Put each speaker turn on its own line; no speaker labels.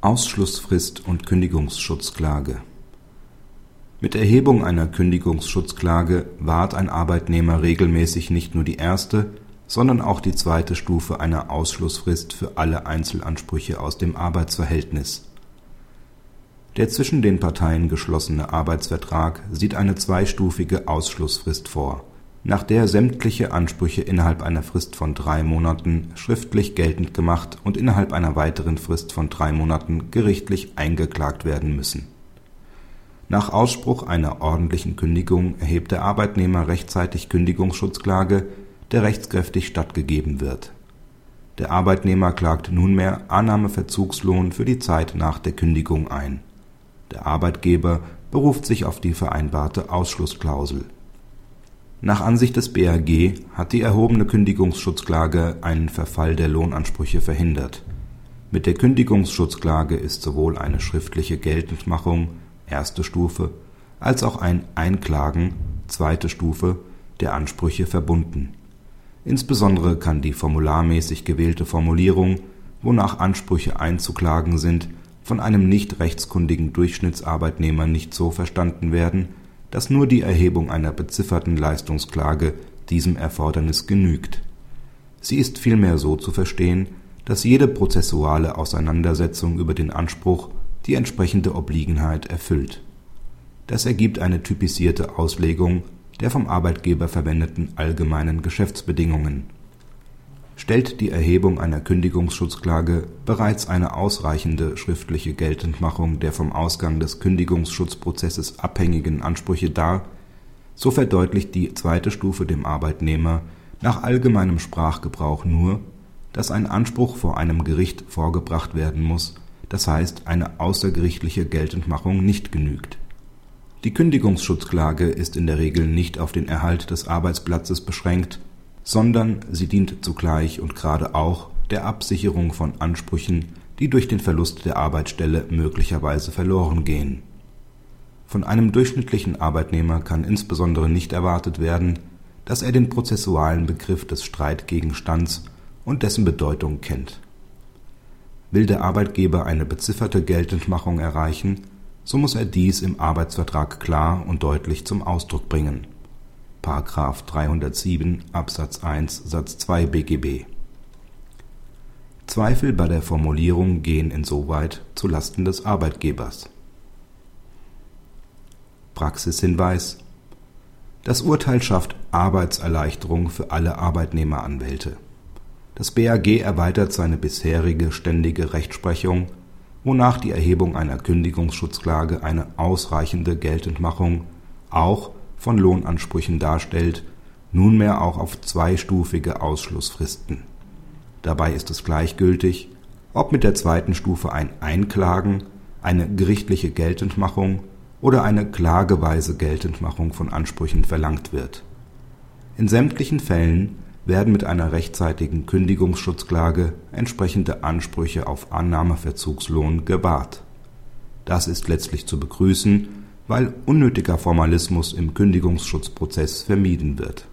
Ausschlussfrist und Kündigungsschutzklage Mit Erhebung einer Kündigungsschutzklage wahrt ein Arbeitnehmer regelmäßig nicht nur die erste, sondern auch die zweite Stufe einer Ausschlussfrist für alle Einzelansprüche aus dem Arbeitsverhältnis. Der zwischen den Parteien geschlossene Arbeitsvertrag sieht eine zweistufige Ausschlussfrist vor nach der sämtliche Ansprüche innerhalb einer Frist von drei Monaten schriftlich geltend gemacht und innerhalb einer weiteren Frist von drei Monaten gerichtlich eingeklagt werden müssen. Nach Ausspruch einer ordentlichen Kündigung erhebt der Arbeitnehmer rechtzeitig Kündigungsschutzklage, der rechtskräftig stattgegeben wird. Der Arbeitnehmer klagt nunmehr Annahmeverzugslohn für die Zeit nach der Kündigung ein. Der Arbeitgeber beruft sich auf die vereinbarte Ausschlussklausel nach Ansicht des BAG hat die erhobene Kündigungsschutzklage einen Verfall der Lohnansprüche verhindert. Mit der Kündigungsschutzklage ist sowohl eine schriftliche Geltendmachung (erste Stufe) als auch ein Einklagen (zweite Stufe) der Ansprüche verbunden. Insbesondere kann die formularmäßig gewählte Formulierung, wonach Ansprüche einzuklagen sind, von einem nicht rechtskundigen Durchschnittsarbeitnehmer nicht so verstanden werden dass nur die Erhebung einer bezifferten Leistungsklage diesem Erfordernis genügt. Sie ist vielmehr so zu verstehen, dass jede prozessuale Auseinandersetzung über den Anspruch die entsprechende Obliegenheit erfüllt. Das ergibt eine typisierte Auslegung der vom Arbeitgeber verwendeten allgemeinen Geschäftsbedingungen stellt die Erhebung einer Kündigungsschutzklage bereits eine ausreichende schriftliche Geltendmachung der vom Ausgang des Kündigungsschutzprozesses abhängigen Ansprüche dar, so verdeutlicht die zweite Stufe dem Arbeitnehmer nach allgemeinem Sprachgebrauch nur, dass ein Anspruch vor einem Gericht vorgebracht werden muss, das heißt eine außergerichtliche Geltendmachung nicht genügt. Die Kündigungsschutzklage ist in der Regel nicht auf den Erhalt des Arbeitsplatzes beschränkt sondern sie dient zugleich und gerade auch der Absicherung von Ansprüchen, die durch den Verlust der Arbeitsstelle möglicherweise verloren gehen. Von einem durchschnittlichen Arbeitnehmer kann insbesondere nicht erwartet werden, dass er den prozessualen Begriff des Streitgegenstands und dessen Bedeutung kennt. Will der Arbeitgeber eine bezifferte Geltendmachung erreichen, so muss er dies im Arbeitsvertrag klar und deutlich zum Ausdruck bringen § 307 Absatz 1 Satz 2 BGB. Zweifel bei der Formulierung gehen insoweit zu Lasten des Arbeitgebers. Praxishinweis Das Urteil schafft Arbeitserleichterung für alle Arbeitnehmeranwälte. Das BAG erweitert seine bisherige ständige Rechtsprechung, wonach die Erhebung einer Kündigungsschutzklage eine ausreichende Geltendmachung auch von Lohnansprüchen darstellt, nunmehr auch auf zweistufige Ausschlussfristen. Dabei ist es gleichgültig, ob mit der zweiten Stufe ein Einklagen, eine gerichtliche Geltendmachung oder eine klageweise Geltendmachung von Ansprüchen verlangt wird. In sämtlichen Fällen werden mit einer rechtzeitigen Kündigungsschutzklage entsprechende Ansprüche auf Annahmeverzugslohn gewahrt. Das ist letztlich zu begrüßen weil unnötiger Formalismus im Kündigungsschutzprozess vermieden wird